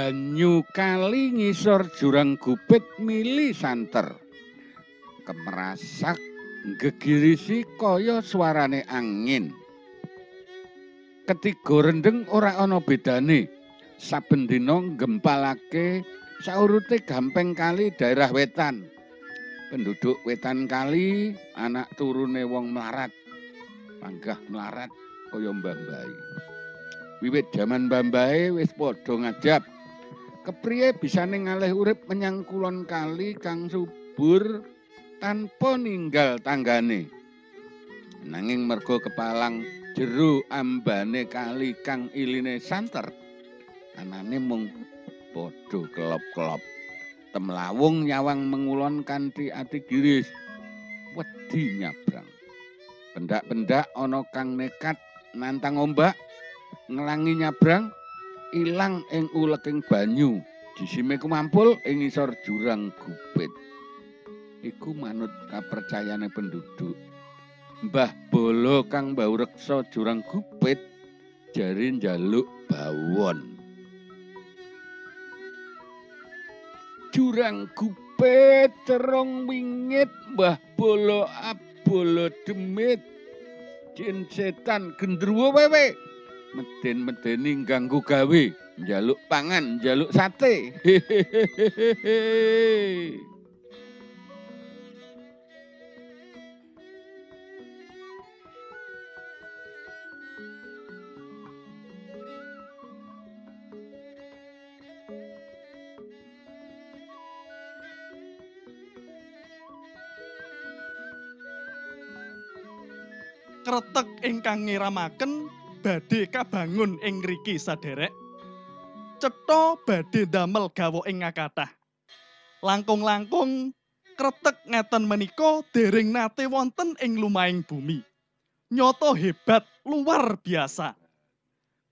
banyu kali ngisor jurang gupit mili santer. Kemerasak gegirisi kaya suarane angin. Ketiga rendeng ora ana bedane. Saben dina gempalake saurute gampeng kali daerah wetan. Penduduk wetan kali anak turune wong melarat. Panggah melarat kaya mbambai. Wiwit jaman mbambai wis padha ngajab. Kepriye bisane ngalih urip menyang kulon kali kang subur tanpa ninggal tanggane. Nanging mergo kepalang jero ambane kali kang iline santer. Anane mung padha kelop-kelop. Temlawung nyawang mengulon kanthi ati giris. Wedi nyabrang. Pendak-pendak ana kang nekat nantang ombak ngelangi nyabrang ilang ing uleking banyu. Jisime kumampul ing ngisor jurang gupit. Iku manut kapercayane penduduk. Mbah Bolo kang mbau reksa jurang gupit jari njaluk bawon. Jurang gupit cerong wingit Mbah Bolo abolo demit. Jin setan gendruwo wewe. Meden-medeni ganggu gawe. Njaluk pangan, njaluk sate. Kretek ingkang ngiramaken badhe kabangun ing ngriki saderek. Cetha badhe damel gawa ing ngakathah. Langkung-langkung kretek ngeten menika dereng nate wonten ing lumahing bumi. Nyoto hebat luar biasa.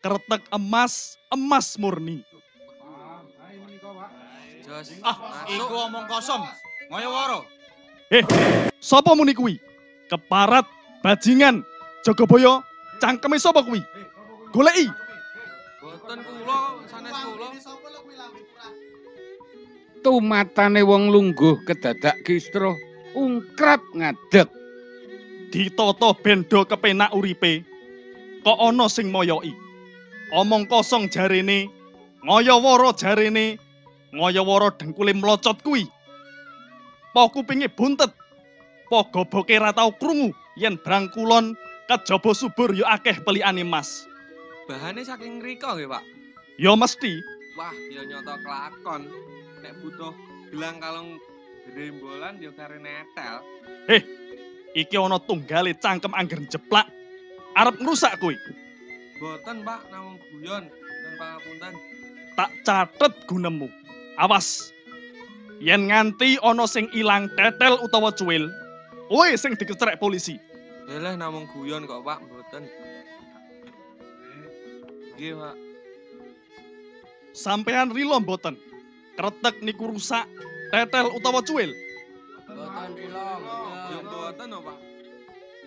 Kretek emas, emas murni. Ah, iku omong kosong. Ngoyo waro. Eh, sapa muni kuwi? Keparat, bajingan, Jogobaya, cangkeme sapa kuwi? Goleki. Boten kula sanes kula. Tumatane wong lungguh kedadak kistro ungkrap ngadeg. Ditata bendo kepenak uripe. Kok ana sing moyoki. Omong kosong jarene, ngoyoworo jarene, ngoyoworo dengkule mlocot kuwi. Po kupinge buntet. Po goboke ra tau krungu yen brangkulon kejaba subur ya akeh pelikane mas. Bahane saking ngrika nggih, Pak. Ya mesti Wah, ya nyoto kelakon. Nek butuh gelang kalung gerembolan ya kare netel. iki ana tunggale cangkem angger jeplak. Arep ngrusak kuwi. Boten, Pak, namung guyon. Dan pangapunten. tak catet gunemu. Awas. Yen nganti ana sing ilang tetel utawa cuwil, kowe sing dikecerek polisi. Yalah namung guyon kok, Pak, boten. Nggih, Pak. Sampean rila mboten? Kretek niku rusak, tetel utawa cuwil. Boten bilong. Ya boten, oh, Pak.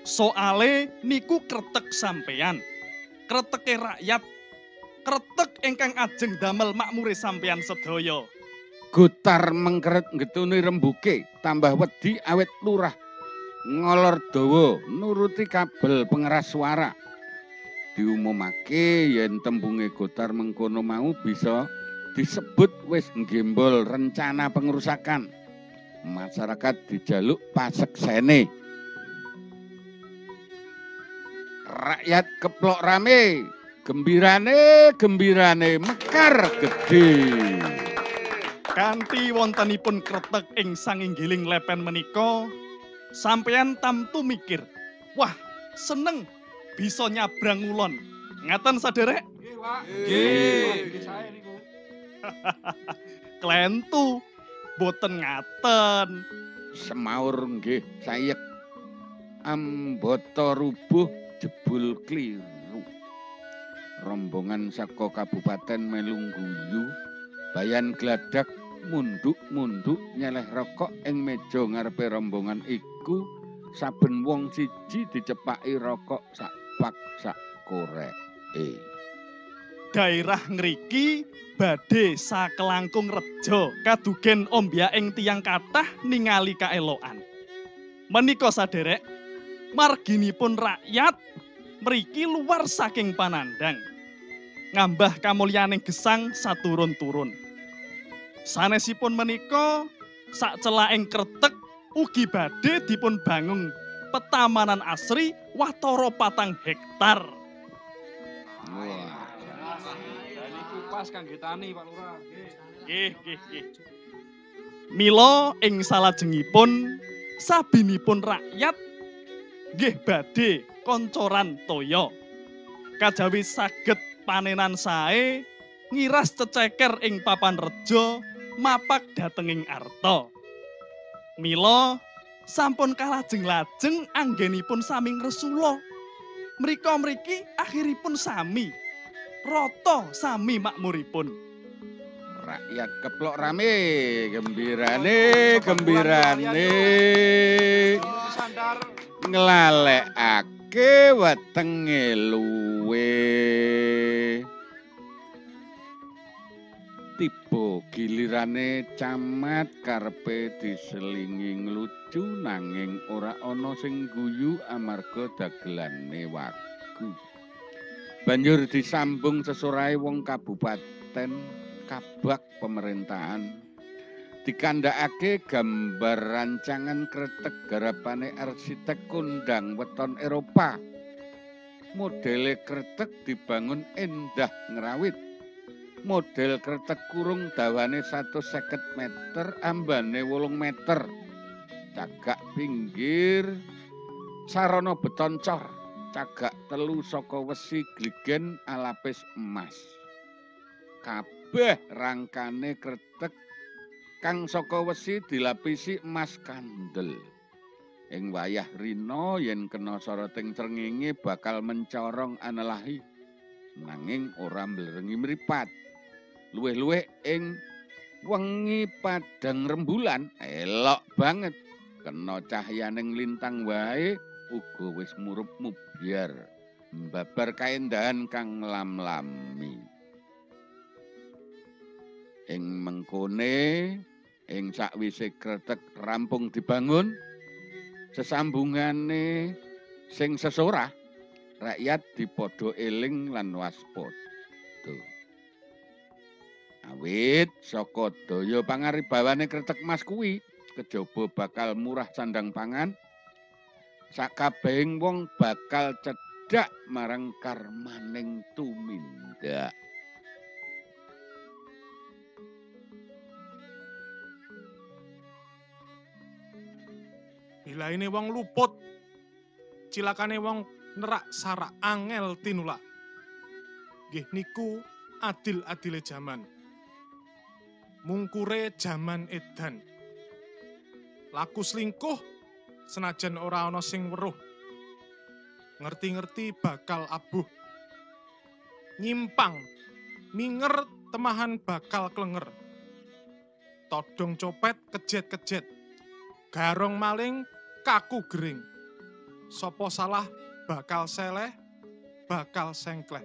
Soale niku kretek sampean. Kreteke rakyat. Kretek ingkang ajeng damel makmure sampean sedaya. Gutar mengkeret ngetuni rembuke tambah wedi awet lurah ngolor dawa nuruti kabel pengeras suara. Diumumake yen tembunge gotar mengkono mau bisa disebut wis nggembol rencana pengerusakan. Masyarakat dijaluk paseksene. Rakyat keplok rame gembirane gembirane mekar gede. Kanthi wontenipun kretek ing sanginggiling lepen menika, sampeyan tamtu mikir, wah seneng bisa nyabrang ulon. Ngaten saderek? Nggih. Klentu, boten ngaten. semaur nggih sayek ambata rubuh jebul kliru rombongan saka kabupaten melungguyu bayan gladak munduk-munduk nyeleh rokok ing meja ngarepe rombongan iku saben wong siji dicepaki rokok sak pak sak koreke daerah ngriki badhe sakelangkung reja kadugen ombyaing tiyang kathah ningali kaelokan. Menika saderek, marginipun rakyat mriki luar saking panandang. Ngambah kamulyaning gesang saturun-turun. Sanesipun menika sak celaing kretek ugi badhe dipun bangun petamanan asri watara patang hektar. Wah. Pas kangge tani Pak Lurah. Nggih, nggih, nggih. Mila ing salajengipun sabinipun rakyat nggih badhe koncoran toya. Kajawi saged panenan sae ngiras ceceker ing papan reja mapak datenging arta. Mila sampun kalajeng-lajeng anggenipun sami ngresula. Mrika mriki akhiripun sami. Rata sami makmuripun. Rakyat keplok rame, gembirane, gembirane. Nglalekake wetenge luwe. Tiba gilirane camat karepe diselingi nglucu nanging ora ana sing guyu amarga dagelane wagu. Banjur disambung sesorahe wong kabupaten kabak pemerintahan dikandhakake gambar rancangan kretek garapane arsitek kondang weton Eropa. Modele kretek dibangun endah ngerawit. Model kretek kurung dawane 150 meter, ambane 8 meter. Cagak pinggir sarana beton cor. Cagak telu saka wesi gligen alapis emas. Kabeh rangkane kretek kang saka wesi dilapisi emas kandel. Ing wayah rina yen kena soroting srengenge bakal mencorong anelahi nanging ora mblerengi mripat. Luwih-luwih ing wengi padang rembulan elok banget. Kena cahyaning lintang wae uga wis murup mubyar. Mbabar kaendahan kang lam-lami. ing mengkone ing sakwise kretek rampung dibangun sesambungane sing sesorah rakyat dipodo eling lan waspada awit saka daya pangaribawane kretek mas kuwi kejaba bakal murah sandang pangan sakabehing wong bakal cedhak marang karmaning tumindak Bilaine wong luput. Cilakane wong nerak sarak angel tinulak. Nggih niku adil-adile jaman. Mungkure jaman edan. Laku selingkuh senajan ora ana sing weruh. Ngerti-ngerti bakal abuh. Nyimpang minger temahan bakal klenger. Todong copet kejet-kejet. Garong maling kaku gering. Sopo salah bakal seleh, bakal sengkleh.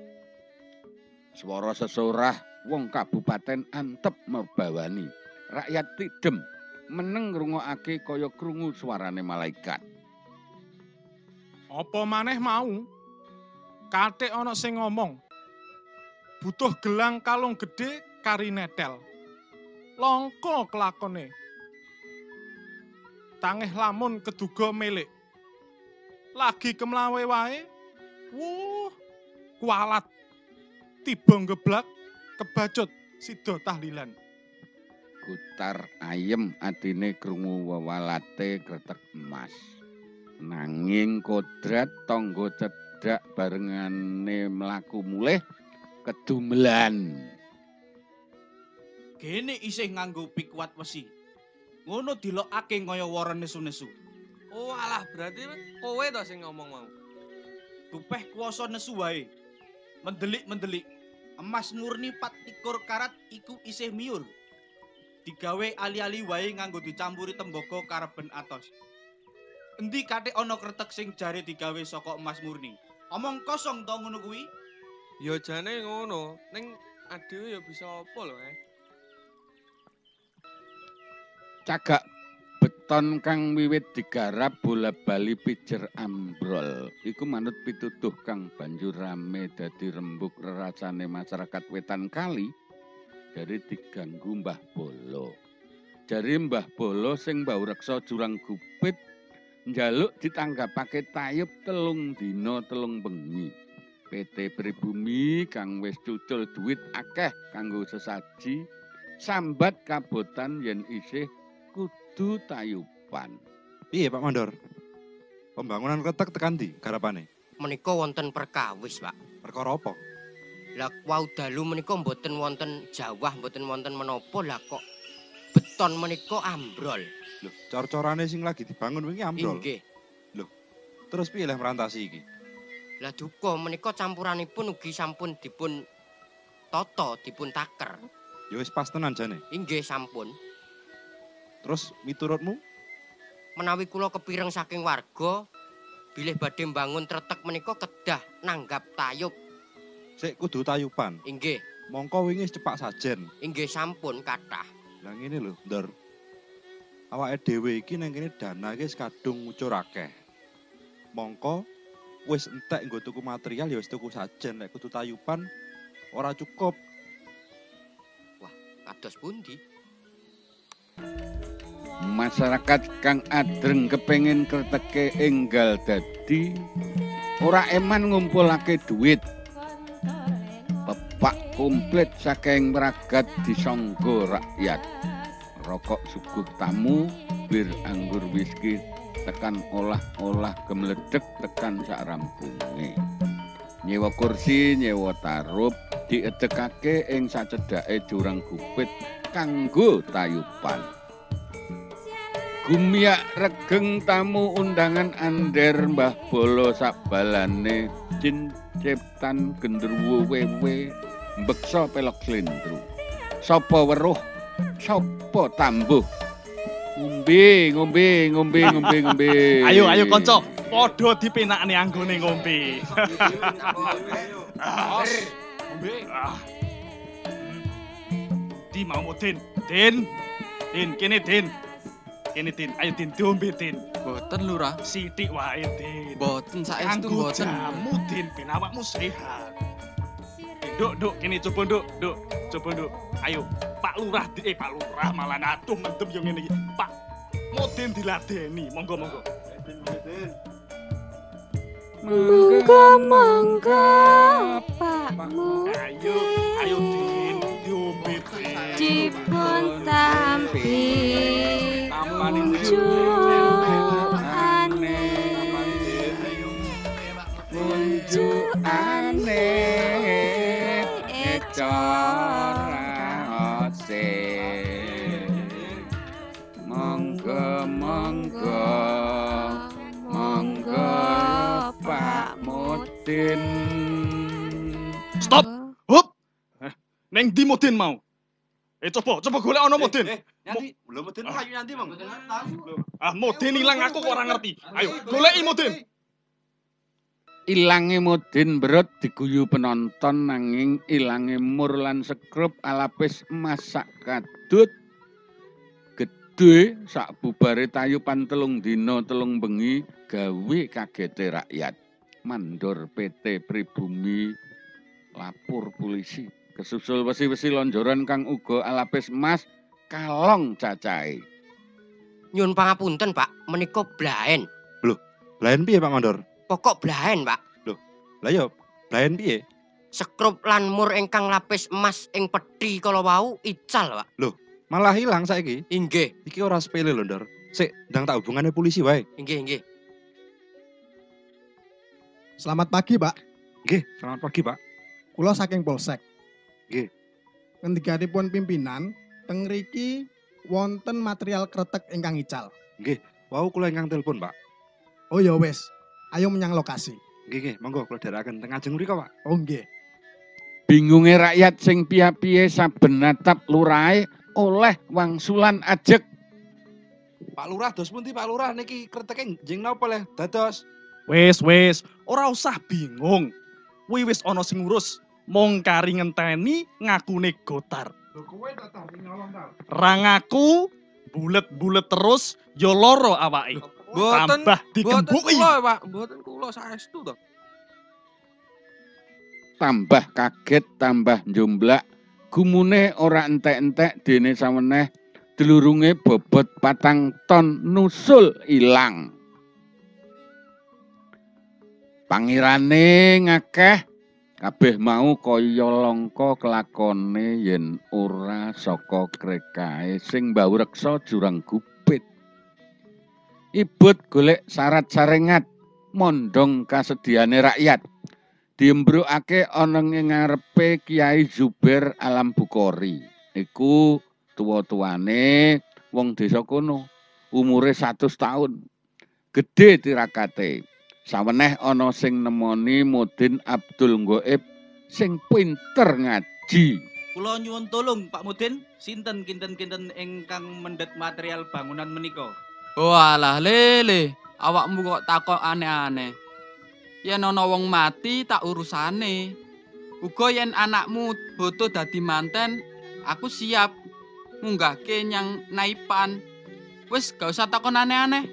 Swara sesorah wong kabupaten antep merbawani. Rakyat tidem meneng ngrungokake kaya krungu suarane malaikat. Apa maneh mau? Katik ana sing ngomong. Butuh gelang kalung gede kari netel. Longko kelakone. Tangeh lamun keduga milik. Lagi kemlawe wae. Wuh, kualat. Tiba ngeblak kebacut sida tahlilan. Gutar ayem atine krungu wewalate kretek emas. Nanging kodrat tangga cedhak barengane mlaku mulih kedumelan. Kene isih nganggo pikuat wesi. Ngono dilokake kaya wara nesu-nesu. Oh alah berarti kowe to sing ngomong mau. Dupeh kuwasa nesu wae. Mendelik-mendelik. Emas murni 24 karat iku isih miur. Digawe ali-ali wae nganggo dicampuri tembaga kareben atos. Endi kate ana kretek sing jare digawe saka emas murni? Omong kosong to ngono kuwi? Ya jane ngono, ning adewe ya bisa apa lho, eh? Cagak beton kang wiwit digarap bola bali pijer ambrol. Iku manut pitutuh kang banjur rame dadi rembug rerasane masyarakat wetan kali dari diganggu Mbah Bolo. Jari Mbah Bolo sing mbau reksa jurang gupit njaluk ditanggapake tayub telung dina telung bengi. PT Pribumi kang wis cucul duit akeh kanggo sesaji sambat kabotan yen isih kudu tayuban. Piye Pak Mandor? Pembangunan kretek tekan di garapane. Menika wonten perkawis, Pak. Perkara apa? Lah wau dalu menika mboten wonten jawah, mboten wonten menapa lah kok beton menika ambrol. Lho, cor-corane sing lagi dibangun wingi ambrol. Inggih. Terus piye leh merantasi iki? Lah duka menika campuranipun ugi sampun dipun tata, dipun taker. Ya wis pas tenan jane. Inggih sampun. Terus miturutmu Menawi kula kepireng saking warga bilih badhe mbangun tretek menika kedah nanggap tayub. sik kudu tayuban. Inggih, Mongko wingi cepak sajen. inggih sampun kathah. Lah ngene lho, Ndor. Awake dhewe iki nang kene dana iki kadung ngucur akeh. Mongko wis entek nggo tuku material ya wis tuku sajen nek kudu tayuban ora cukup. Kados pundi? Masyarakat kang adreng kepengin kerteke enggal dadi ora eman ngumpulake duit. Pepak komplit saking meragat disangga rakyat. Rokok suguh tamu, bir anggur whisky tekan olah-olah gemledek tekan sak rampunge. Nyewa kursi, nyewa tarup, diedekake ing sacedhake jurang gupit kanggo tayupan. Gumiak regeng tamu undangan Ander Mbah Bolo sabalane jin ciptan genderuwo wewe mbeksa pelok slendru. Sapa weruh? Sapa tambuh? Ngombe, ngombe, ngombe, ngombe, ngombe. Ayo ayo kanca, padha dipenakne anggone ngombe. Ah. Ah. Di mau Din, Din. Din kene Din. Kene Din, ayo Din diombe Din. Boten lurah. Sithik wae Din. Boten saestu boten. jamu Din ben awakmu sehat. Duk, duk, kene coba duk, duk, coba duk. Ayo, Pak Lurah, di- eh Pak Lurah malah aduh mendem yo ngene iki. Pak Mudin diladeni, monggo monggo. Monggo, monggo Pak Ayo, ayo Din, diombe Din. dipun tampi Tampani unjukane Unjukane ecara ose Monggo monggo monggo Pak Mudin Stop. Hup. Eh, Neng di Mudin mau. Eh coba, coba golek ana Mudin. Nanti belum mudin kayu nanti, Bang. Ah, Mudin ilang aku kok ora ngerti. Ayo, goleki Mudin. Ilange Mudin berut diguyu penonton nanging ilange mur lan sekrup alapis emas sak kadut. Gede sak bubare tayupan telung dina telung bengi gawe kagete rakyat. Mandor PT Pribumi lapor polisi. Kesusul wesi-wesi lonjoran kang uga alapis emas kalong cacahe Nyun pangapunten, Pak, menika blaen. Lain piye Pak Mandor? Pokok blaen, Pak. Lah yo, lain piye? Sekrup lan mur ingkang lapis emas ing peti kala wau ical, Pak. Malah hilang saiki. Inggih, Iki ora sepele lho, Ndor. Sik, ndang tak hubungane polisi wae. inggih, inggih. Selamat pagi, Pak. Nggih, selamat pagi, Pak. Kula saking Polsek. Nggih. Ngendikanipun pimpinan, teng mriki wonten material kretek ingkang ical. Wau kula ingkang telepon, Pak. Oh ya wis, ayo menyang lokasi. Nggih, nggih, monggo kula dherekaken teng ajeng mriko, Pak. Oh nggih. bingunge rakyat sing piye-piye saben natap lurahe oleh wangsulan ajek Pak Lurah, dos pundi Pak Lurah niki kreteke njing napa leh dados? Wis, wis, ora usah bingung. Kuwi wis ana sing ngurus. mung kari ngenteni ngakune gotar. Rangaku bulet-bulet terus ya lara awake. Tambah boten dikembuki. kula, Pak. Boten kula saestu to. tambah kaget, tambah njomblak, gumune ora entek-entek dene saweneh dlurunge bobot patang ton nusul ilang. Pangirane ngakeh kabeh mau kaya langka kelakone yen ora saka krekae sing mbawreksa jurang gupit. Ibut golek syarat sarengat mondong kasediane rakyat. diembrukake ana ing ngarepe Kiai Zubair Alam Bukhari. Iku tuwa-tuwane wong desa kono, umure 100 tahun. Gedhe tirakate. Saweneh ana sing nemoni Mudin Abdul Goib sing pinter ngaji. Kula nyuwun tolong Pak Mudin, sinten kinten-kinten ingkang mendhet material bangunan menika? Walah lele, awakmu kok takok aneh-aneh. Yen ana wong mati tak urusane. Uga yen anakmu boto dadi manten, aku siap munggahke nyang naipan. Wis gak usah takon aneh-aneh.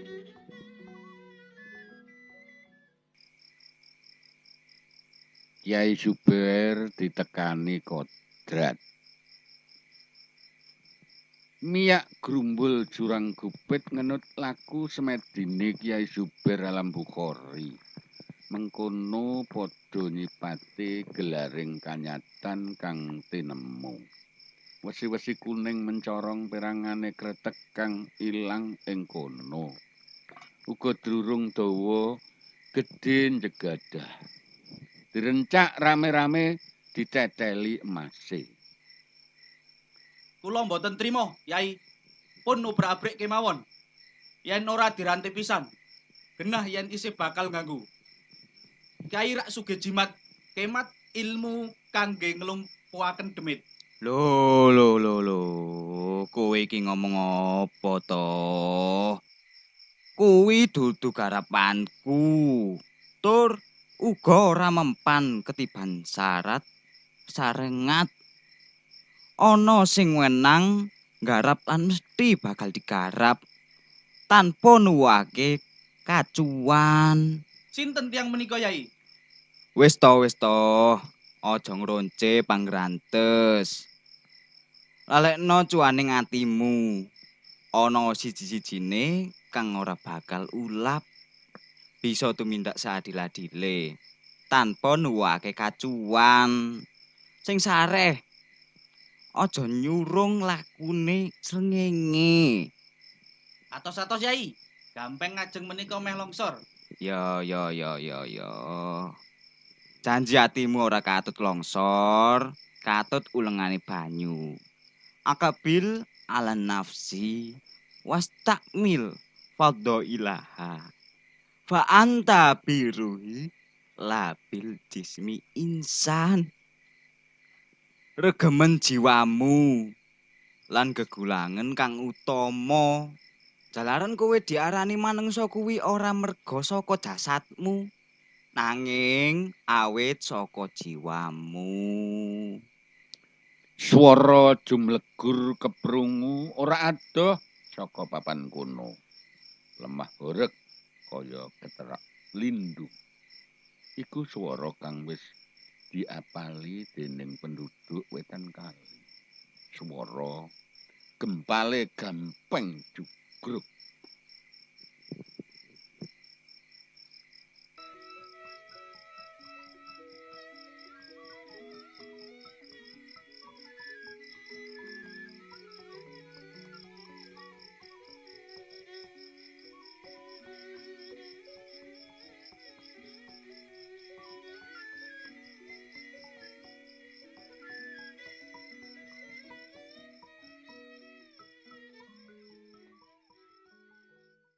Kiai Zubair ditekani kodrat. Miyak grumbul jurang gupit ngenut laku semedine Kiai Zubair Alam Bukhari. Mengkono padha nyipati gelaring kanyatan kang tinemu. Wesi-wesi kuning mencorong perangane kretek kang ilang ing kono. Uga drurung dawa gedhe njegadah. Direncak rame-rame diteteli emase. Kula mboten trima, Yai. Pun obrak-abrik kemawon. Yen ora diranti pisan, genah yen isih bakal nganggu. Kyai rak sugih jimat kemat ilmu kangge nglumpuhaken demit. Lho lho lho lho, kowe iki ngomong apa to? Kuwi dudu garapanku. Tur uga ora mempan ketiban syarat sarengat. Ana sing wenang nggarap lan mesti bakal digarap tanpa nuwake kacuwan. Sinten tiang menika, Yai? Wis to, wis to. Aja ngronce pangrantes. Lalekno cuaning atimu. Ana siji-sijine kang ora bakal ulap. Bisa tumindak seadil-adile tanpa nuwake kacuwan. Sing sareh aja nyurung lakune srengenge. Atos-atos, Yai. Gampang ngajeng menika meh longsor. Ya ya ya ya ya. Janji atimu ora katut longsor, katut ulengane banyu. Akabil ala nafsi wastakmil ilaha. Fa anta biruhi labil jismi insan. Regemen jiwamu lan gegulangen kang utama Jalaran kowe diarani manungsa kuwi ora merga saka jasadmu, nanging awit saka jiwamu. Swara jumlegur keprungu ora adoh saka papan kono. Lemah horeg kaya keterak lindu. Iku swara kang wis diapali dening penduduk wetan kali. Swara gempale gampeng jugruk.